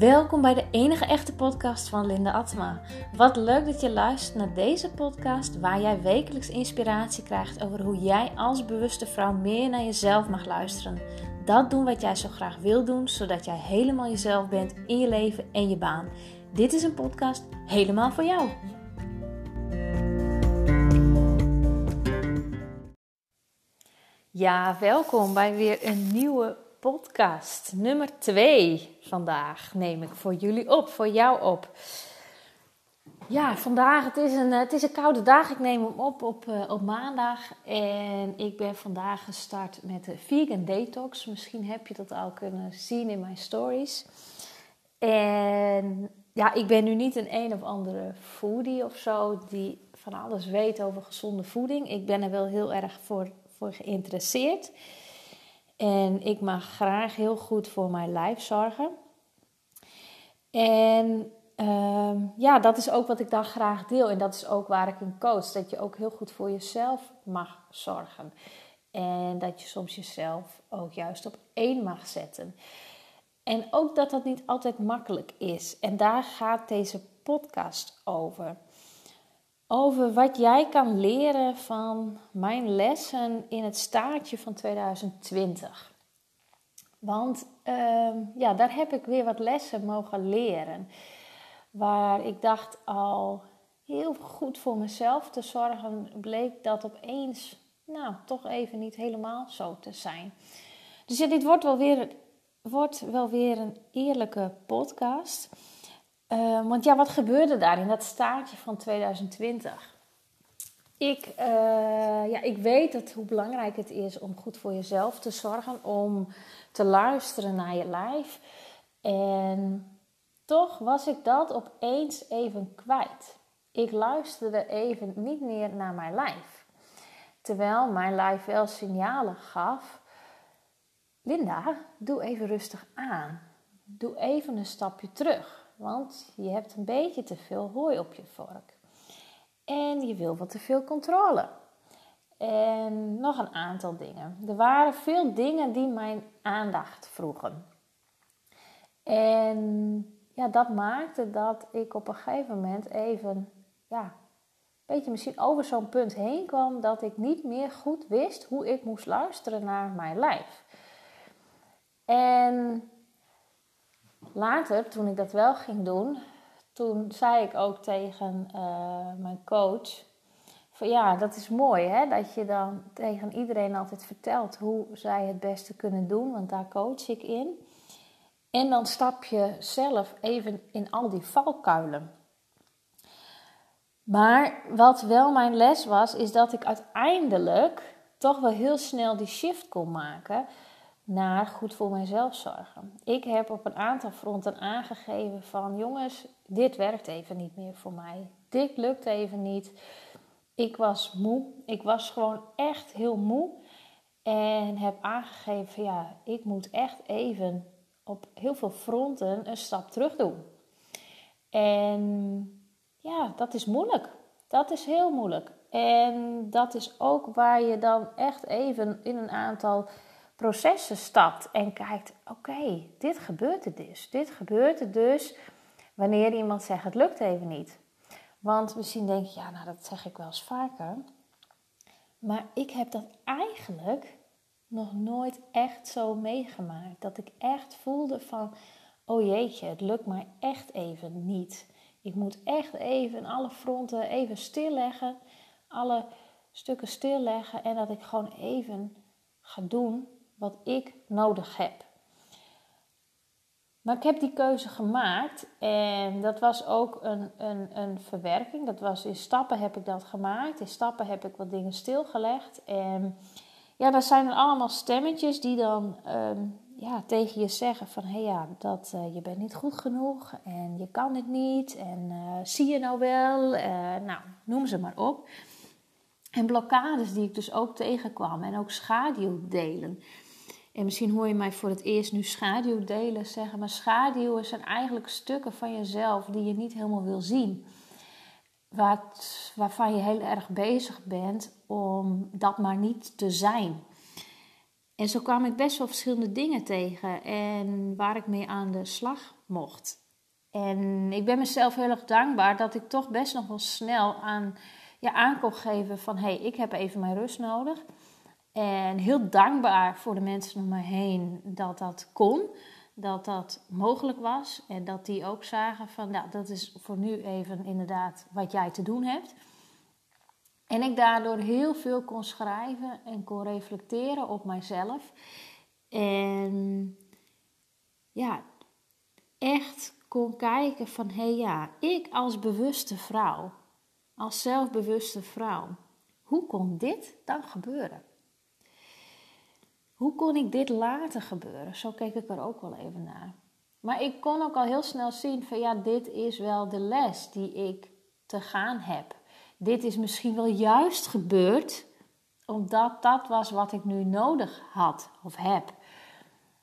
Welkom bij de enige echte podcast van Linda Atma. Wat leuk dat je luistert naar deze podcast waar jij wekelijks inspiratie krijgt over hoe jij als bewuste vrouw meer naar jezelf mag luisteren. Dat doen wat jij zo graag wil doen, zodat jij helemaal jezelf bent in je leven en je baan. Dit is een podcast helemaal voor jou. Ja, welkom bij weer een nieuwe podcast. Nummer 2 vandaag neem ik voor jullie op, voor jou op. Ja, vandaag, het is een, het is een koude dag. Ik neem hem op op, uh, op maandag. En ik ben vandaag gestart met de Vegan Detox. Misschien heb je dat al kunnen zien in mijn stories. En ja, ik ben nu niet een een of andere foodie of zo die van alles weet over gezonde voeding. Ik ben er wel heel erg voor, voor geïnteresseerd. En ik mag graag heel goed voor mijn lijf zorgen. En uh, ja, dat is ook wat ik dan graag deel. En dat is ook waar ik in coach. Dat je ook heel goed voor jezelf mag zorgen. En dat je soms jezelf ook juist op één mag zetten. En ook dat dat niet altijd makkelijk is. En daar gaat deze podcast over over wat jij kan leren van mijn lessen in het staartje van 2020. Want uh, ja, daar heb ik weer wat lessen mogen leren. Waar ik dacht al heel goed voor mezelf te zorgen, bleek dat opeens, nou, toch even niet helemaal zo te zijn. Dus ja, dit wordt wel weer, wordt wel weer een eerlijke podcast. Uh, want ja, wat gebeurde daar in dat staartje van 2020? Ik, uh, ja, ik weet dat hoe belangrijk het is om goed voor jezelf te zorgen, om te luisteren naar je lijf. En toch was ik dat opeens even kwijt. Ik luisterde even niet meer naar mijn lijf. Terwijl mijn lijf wel signalen gaf. Linda, doe even rustig aan. Doe even een stapje terug. Want je hebt een beetje te veel hooi op je vork. En je wil wat te veel controle. En nog een aantal dingen. Er waren veel dingen die mijn aandacht vroegen. En ja, dat maakte dat ik op een gegeven moment even, ja, een beetje misschien over zo'n punt heen kwam dat ik niet meer goed wist hoe ik moest luisteren naar mijn lijf. En later, toen ik dat wel ging doen, toen zei ik ook tegen uh, mijn coach: van ja, dat is mooi hè, dat je dan tegen iedereen altijd vertelt hoe zij het beste kunnen doen, want daar coach ik in. En dan stap je zelf even in al die valkuilen. Maar wat wel mijn les was, is dat ik uiteindelijk toch wel heel snel die shift kon maken naar goed voor mezelf zorgen. Ik heb op een aantal fronten aangegeven van jongens, dit werkt even niet meer voor mij. Dit lukt even niet. Ik was moe. Ik was gewoon echt heel moe. En heb aangegeven, ja, ik moet echt even op heel veel fronten een stap terug doen. En ja, dat is moeilijk. Dat is heel moeilijk. En dat is ook waar je dan echt even in een aantal processen stapt en kijkt: oké, dit gebeurt er dus. Dit gebeurt er dus wanneer iemand zegt: het lukt even niet. Want misschien denk je: ja, nou dat zeg ik wel eens vaker. Maar ik heb dat eigenlijk nog nooit echt zo meegemaakt. Dat ik echt voelde van: oh jeetje, het lukt mij echt even niet. Ik moet echt even alle fronten even stilleggen, alle stukken stilleggen en dat ik gewoon even ga doen wat ik nodig heb. Maar ik heb die keuze gemaakt en dat was ook een, een, een verwerking. Dat was in stappen heb ik dat gemaakt. In stappen heb ik wat dingen stilgelegd. En ja, daar zijn er allemaal stemmetjes die dan ehm, ja, tegen je zeggen van... hé ja, dat, uh, je bent niet goed genoeg en je kan het niet en uh, zie je nou wel. Uh, nou, noem ze maar op. En blokkades die ik dus ook tegenkwam en ook schaduwdelen... En misschien hoor je mij voor het eerst nu schaduwdelen zeggen, maar schaduwen zijn eigenlijk stukken van jezelf die je niet helemaal wil zien. Wat, waarvan je heel erg bezig bent om dat maar niet te zijn. En zo kwam ik best wel verschillende dingen tegen en waar ik mee aan de slag mocht. En ik ben mezelf heel erg dankbaar dat ik toch best nog wel snel aan, ja, aan kon geven van hé, hey, ik heb even mijn rust nodig. En heel dankbaar voor de mensen om me heen dat dat kon, dat dat mogelijk was. En dat die ook zagen van nou, dat is voor nu even inderdaad wat jij te doen hebt. En ik daardoor heel veel kon schrijven en kon reflecteren op mijzelf. En ja, echt kon kijken van hé hey ja, ik als bewuste vrouw, als zelfbewuste vrouw, hoe kon dit dan gebeuren? Hoe kon ik dit laten gebeuren? Zo keek ik er ook wel even naar. Maar ik kon ook al heel snel zien van ja, dit is wel de les die ik te gaan heb. Dit is misschien wel juist gebeurd omdat dat was wat ik nu nodig had of heb.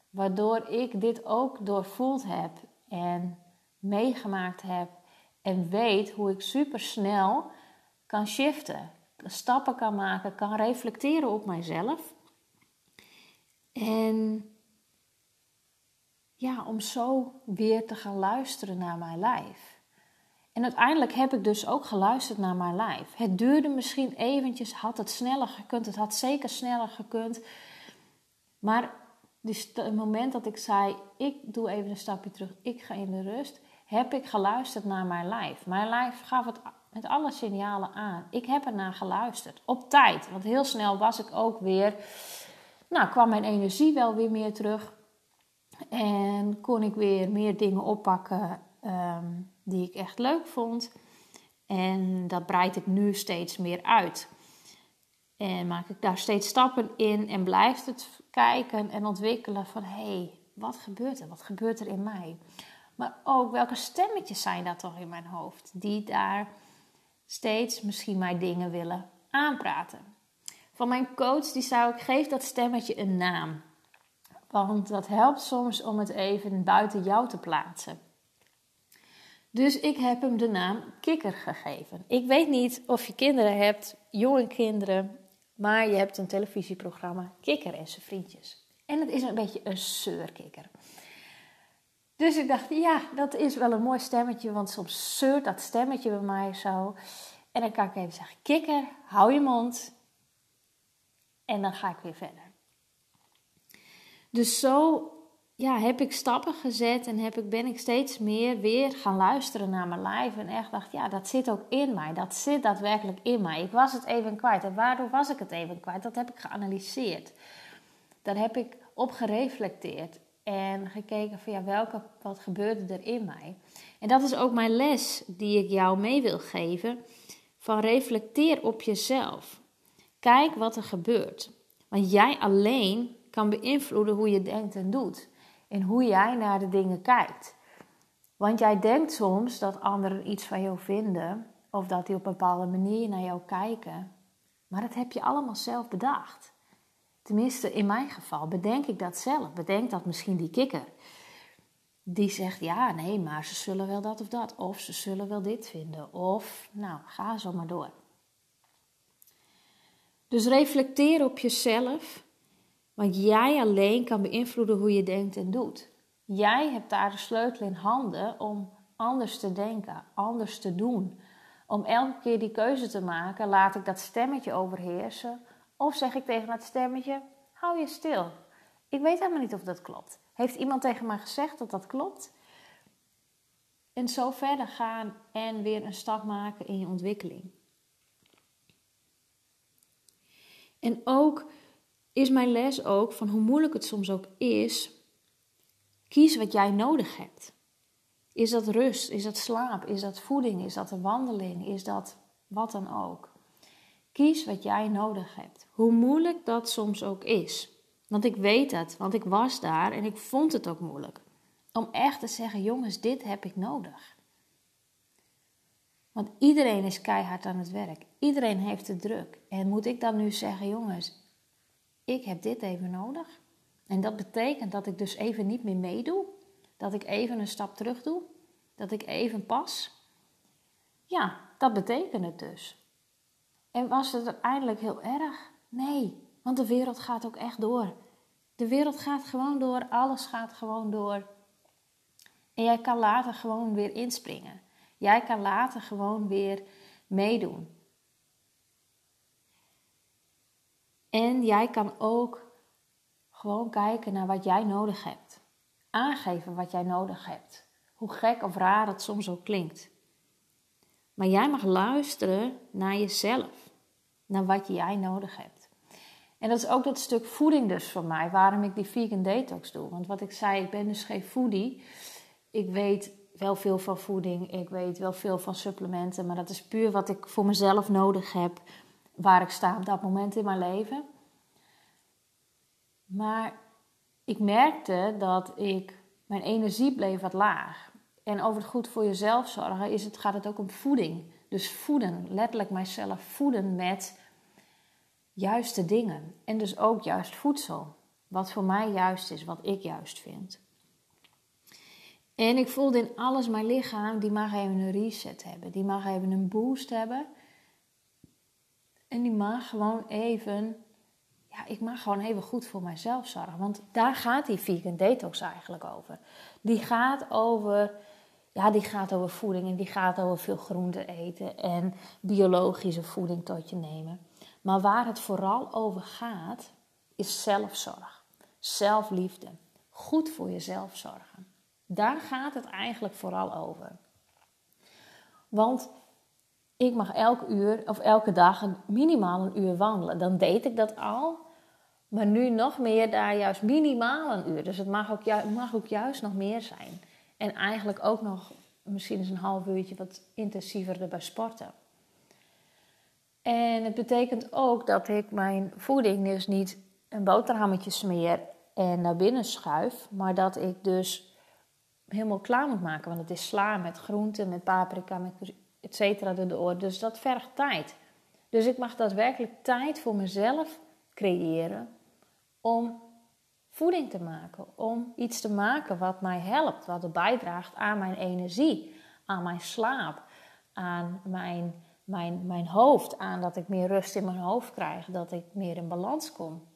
Waardoor ik dit ook doorvoeld heb en meegemaakt heb en weet hoe ik super snel kan shiften, stappen kan maken, kan reflecteren op mijzelf. En ja, om zo weer te gaan luisteren naar mijn lijf. En uiteindelijk heb ik dus ook geluisterd naar mijn lijf. Het duurde misschien eventjes, had het sneller gekund, het had zeker sneller gekund. Maar dus het moment dat ik zei, ik doe even een stapje terug, ik ga in de rust, heb ik geluisterd naar mijn lijf. Mijn lijf gaf het met alle signalen aan. Ik heb ernaar geluisterd, op tijd. Want heel snel was ik ook weer, nou kwam mijn energie wel weer meer terug. En kon ik weer meer dingen oppakken ehm, die ik echt leuk vond. En dat breid ik nu steeds meer uit. En maak ik daar steeds stappen in en blijft het kijken en ontwikkelen van hé, hey, wat gebeurt er? Wat gebeurt er in mij? Maar ook welke stemmetjes zijn dat toch in mijn hoofd die daar steeds misschien mij dingen willen aanpraten. Van mijn coach die zou ik geef dat stemmetje een naam. Want dat helpt soms om het even buiten jou te plaatsen. Dus ik heb hem de naam Kikker gegeven. Ik weet niet of je kinderen hebt, jonge kinderen, maar je hebt een televisieprogramma Kikker en zijn vriendjes. En het is een beetje een zeurkikker. Dus ik dacht, ja, dat is wel een mooi stemmetje, want soms zeurt dat stemmetje bij mij zo. En dan kan ik even zeggen, kikker, hou je mond. En dan ga ik weer verder. Dus zo ja, heb ik stappen gezet en heb ik, ben ik steeds meer weer gaan luisteren naar mijn lijf. En echt dacht, ja, dat zit ook in mij. Dat zit daadwerkelijk in mij. Ik was het even kwijt. En waardoor was ik het even kwijt? Dat heb ik geanalyseerd. Daar heb ik op gereflecteerd. En gekeken van ja, welke, wat gebeurde er in mij? En dat is ook mijn les die ik jou mee wil geven. Van reflecteer op jezelf. Kijk wat er gebeurt. Want jij alleen kan beïnvloeden hoe je denkt en doet en hoe jij naar de dingen kijkt. Want jij denkt soms dat anderen iets van jou vinden of dat die op een bepaalde manier naar jou kijken. Maar dat heb je allemaal zelf bedacht. Tenminste, in mijn geval bedenk ik dat zelf. Bedenk dat misschien die kikker. Die zegt, ja, nee, maar ze zullen wel dat of dat. Of ze zullen wel dit vinden. Of, nou, ga zo maar door. Dus reflecteer op jezelf want jij alleen kan beïnvloeden hoe je denkt en doet. Jij hebt daar de sleutel in handen om anders te denken, anders te doen. Om elke keer die keuze te maken, laat ik dat stemmetje overheersen. Of zeg ik tegen dat stemmetje, hou je stil. Ik weet helemaal niet of dat klopt. Heeft iemand tegen mij gezegd dat dat klopt? En zo verder gaan en weer een stap maken in je ontwikkeling. En ook is mijn les ook van hoe moeilijk het soms ook is, kies wat jij nodig hebt. Is dat rust? Is dat slaap? Is dat voeding? Is dat een wandeling? Is dat wat dan ook? Kies wat jij nodig hebt. Hoe moeilijk dat soms ook is. Want ik weet het, want ik was daar en ik vond het ook moeilijk. Om echt te zeggen, jongens, dit heb ik nodig. Want iedereen is keihard aan het werk. Iedereen heeft het druk. En moet ik dan nu zeggen, jongens, ik heb dit even nodig. En dat betekent dat ik dus even niet meer meedoe. Dat ik even een stap terug doe. Dat ik even pas. Ja, dat betekent het dus. En was het uiteindelijk heel erg? Nee, want de wereld gaat ook echt door. De wereld gaat gewoon door, alles gaat gewoon door. En jij kan later gewoon weer inspringen. Jij kan later gewoon weer meedoen. En jij kan ook gewoon kijken naar wat jij nodig hebt. Aangeven wat jij nodig hebt. Hoe gek of raar het soms ook klinkt. Maar jij mag luisteren naar jezelf. Naar wat jij nodig hebt. En dat is ook dat stuk voeding dus voor mij. Waarom ik die vegan detox doe. Want wat ik zei, ik ben dus geen foodie. Ik weet wel veel van voeding. Ik weet wel veel van supplementen. Maar dat is puur wat ik voor mezelf nodig heb. Waar ik sta op dat moment in mijn leven. Maar ik merkte dat ik mijn energie bleef wat laag. En over het goed voor jezelf zorgen is het, gaat het ook om voeding. Dus voeden, letterlijk mijzelf voeden met juiste dingen. En dus ook juist voedsel. Wat voor mij juist is, wat ik juist vind. En ik voelde in alles mijn lichaam, die mag even een reset hebben. Die mag even een boost hebben. En die mag gewoon even ja, ik mag gewoon even goed voor mijzelf zorgen. Want daar gaat die vegan detox eigenlijk over. Die gaat over, ja, die gaat over voeding en die gaat over veel groente eten en biologische voeding tot je nemen. Maar waar het vooral over gaat, is zelfzorg, zelfliefde, goed voor jezelf zorgen. Daar gaat het eigenlijk vooral over. Want ik mag elke uur of elke dag minimaal een uur wandelen. Dan deed ik dat al. Maar nu nog meer daar juist minimaal een uur. Dus het mag ook, mag ook juist nog meer zijn. En eigenlijk ook nog misschien eens een half uurtje wat intensiever erbij sporten. En het betekent ook dat ik mijn voeding dus niet een boterhammetje smeer en naar binnen schuif. Maar dat ik dus helemaal klaar moet maken. Want het is sla met groenten, met paprika, met et cetera erdoor. Dus dat vergt tijd. Dus ik mag daadwerkelijk tijd voor mezelf creëren om voeding te maken, om iets te maken wat mij helpt, wat bijdraagt aan mijn energie, aan mijn slaap, aan mijn, mijn, mijn hoofd, aan dat ik meer rust in mijn hoofd krijg, dat ik meer in balans kom.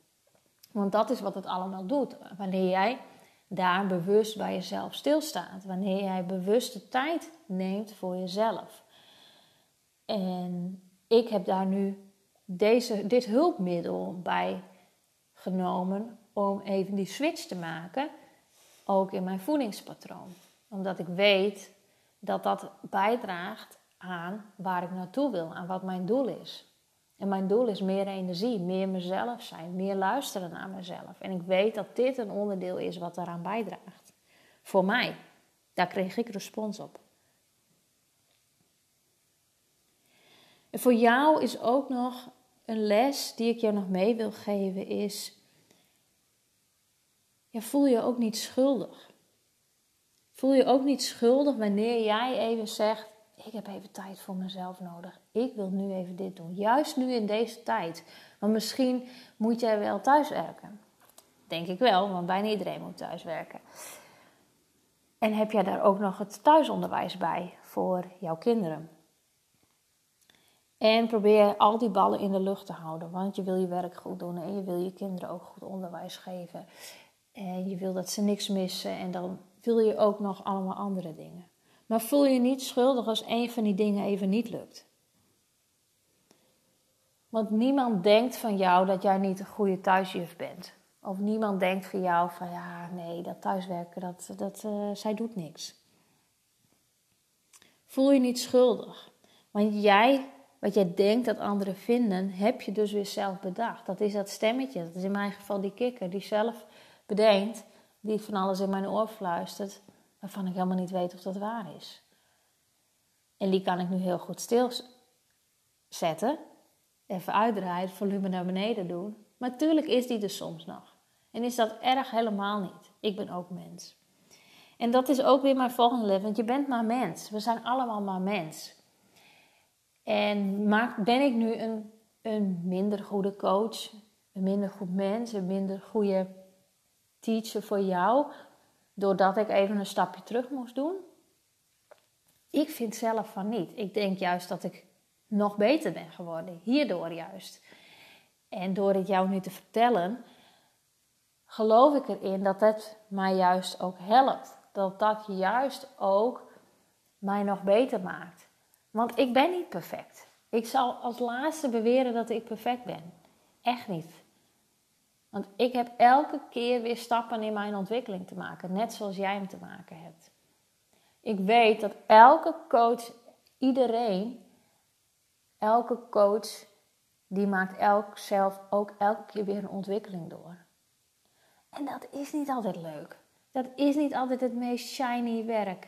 Want dat is wat het allemaal doet. Wanneer jij daar bewust bij jezelf stilstaat, wanneer jij bewust de tijd neemt voor jezelf. En ik heb daar nu deze, dit hulpmiddel bij genomen om even die switch te maken, ook in mijn voedingspatroon. Omdat ik weet dat dat bijdraagt aan waar ik naartoe wil, aan wat mijn doel is. En mijn doel is meer energie, meer mezelf zijn, meer luisteren naar mezelf. En ik weet dat dit een onderdeel is wat daaraan bijdraagt. Voor mij. Daar kreeg ik respons op. En voor jou is ook nog een les die ik jou nog mee wil geven is, voel je ook niet schuldig. Voel je ook niet schuldig wanneer jij even zegt, ik heb even tijd voor mezelf nodig. Ik wil nu even dit doen. Juist nu in deze tijd. Want misschien moet jij wel thuiswerken. Denk ik wel, want bijna iedereen moet thuiswerken. En heb jij daar ook nog het thuisonderwijs bij voor jouw kinderen? En probeer al die ballen in de lucht te houden, want je wil je werk goed doen en je wil je kinderen ook goed onderwijs geven. En je wil dat ze niks missen en dan wil je ook nog allemaal andere dingen. Maar voel je niet schuldig als een van die dingen even niet lukt. Want niemand denkt van jou dat jij niet een goede thuisjuf bent. Of niemand denkt van jou van ja, nee, dat thuiswerken, dat, dat, uh, zij doet niks. Voel je niet schuldig. Want jij wat jij denkt dat anderen vinden, heb je dus weer zelf bedacht. Dat is dat stemmetje, dat is in mijn geval die kikker, die zelf bedenkt, die van alles in mijn oor fluistert, waarvan ik helemaal niet weet of dat waar is. En die kan ik nu heel goed stilzetten, even uitdraaien, het volume naar beneden doen. Maar natuurlijk is die er soms nog. En is dat erg helemaal niet. Ik ben ook mens. En dat is ook weer mijn volgende leven, want je bent maar mens. We zijn allemaal maar mens. En maak, ben ik nu een, een minder goede coach, een minder goed mens, een minder goede teacher voor jou, doordat ik even een stapje terug moest doen? Ik vind zelf van niet. Ik denk juist dat ik nog beter ben geworden, hierdoor juist. En door het jou nu te vertellen, geloof ik erin dat het mij juist ook helpt. Dat dat juist ook mij nog beter maakt. Want ik ben niet perfect. Ik zal als laatste beweren dat ik perfect ben. Echt niet. Want ik heb elke keer weer stappen in mijn ontwikkeling te maken, net zoals jij hem te maken hebt. Ik weet dat elke coach, iedereen, elke coach, die maakt elk zelf ook elke keer weer een ontwikkeling door. En dat is niet altijd leuk. Dat is niet altijd het meest shiny werk.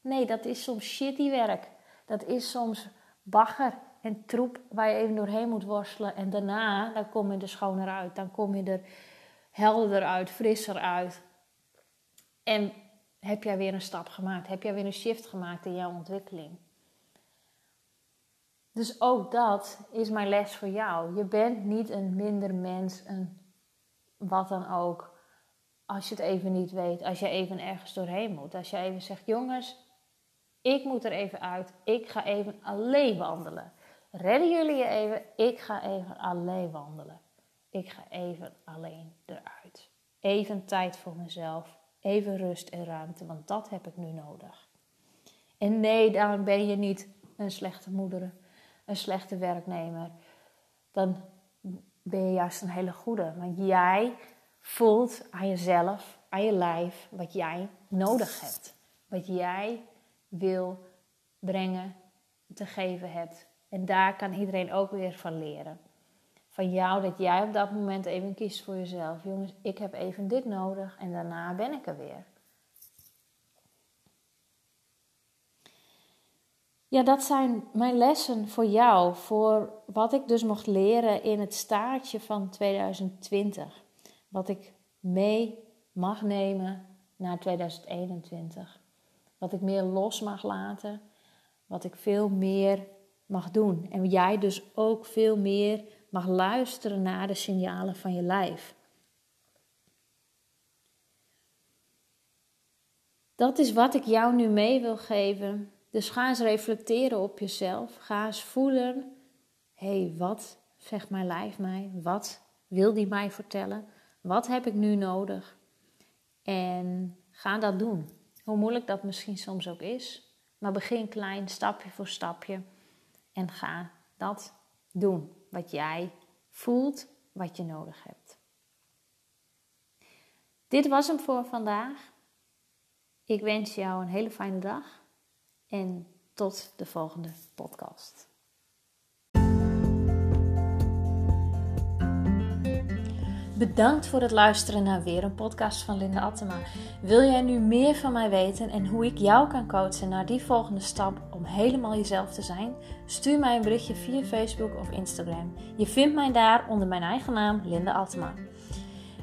Nee, dat is soms shitty werk. Dat is soms bagger en troep waar je even doorheen moet worstelen. En daarna, dan kom je er schoner uit. Dan kom je er helderder uit, frisser uit. En heb jij weer een stap gemaakt? Heb jij weer een shift gemaakt in jouw ontwikkeling? Dus ook dat is mijn les voor jou. Je bent niet een minder mens, een wat dan ook. Als je het even niet weet, als je even ergens doorheen moet. Als je even zegt, jongens, ik moet er even uit. Ik ga even alleen wandelen. Redden jullie je even? Ik ga even alleen wandelen. Ik ga even alleen eruit. Even tijd voor mezelf. Even rust en ruimte, want dat heb ik nu nodig. En nee, dan ben je niet een slechte moeder, een slechte werknemer. Dan ben je juist een hele goede. Want jij voelt aan jezelf, aan je lijf, wat jij nodig hebt. Wat jij wil brengen, te geven hebt. En daar kan iedereen ook weer van leren. Van jou dat jij op dat moment even kiest voor jezelf. Jongens, ik heb even dit nodig en daarna ben ik er weer. Ja, dat zijn mijn lessen voor jou, voor wat ik dus mocht leren in het staartje van 2020. Wat ik mee mag nemen naar 2021. Wat ik meer los mag laten, wat ik veel meer mag doen. En jij dus ook veel meer mag luisteren naar de signalen van je lijf. Dat is wat ik jou nu mee wil geven. Dus ga eens reflecteren op jezelf. Ga eens voelen: hé, hey, wat zegt mijn lijf mij? Wat wil die mij vertellen? Wat heb ik nu nodig? En ga dat doen. Hoe moeilijk dat misschien soms ook is. Maar begin klein, stapje voor stapje. En ga dat doen wat jij voelt, wat je nodig hebt. Dit was hem voor vandaag. Ik wens jou een hele fijne dag en tot de volgende podcast. Bedankt voor het luisteren naar weer een podcast van Linda Attema. Wil jij nu meer van mij weten en hoe ik jou kan coachen naar die volgende stap om helemaal jezelf te zijn? Stuur mij een berichtje via Facebook of Instagram. Je vindt mij daar onder mijn eigen naam Linda Attema.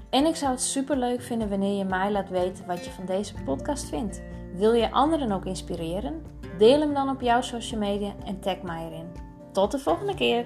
En ik zou het super leuk vinden wanneer je mij laat weten wat je van deze podcast vindt. Wil je anderen ook inspireren? Deel hem dan op jouw social media en tag mij erin. Tot de volgende keer!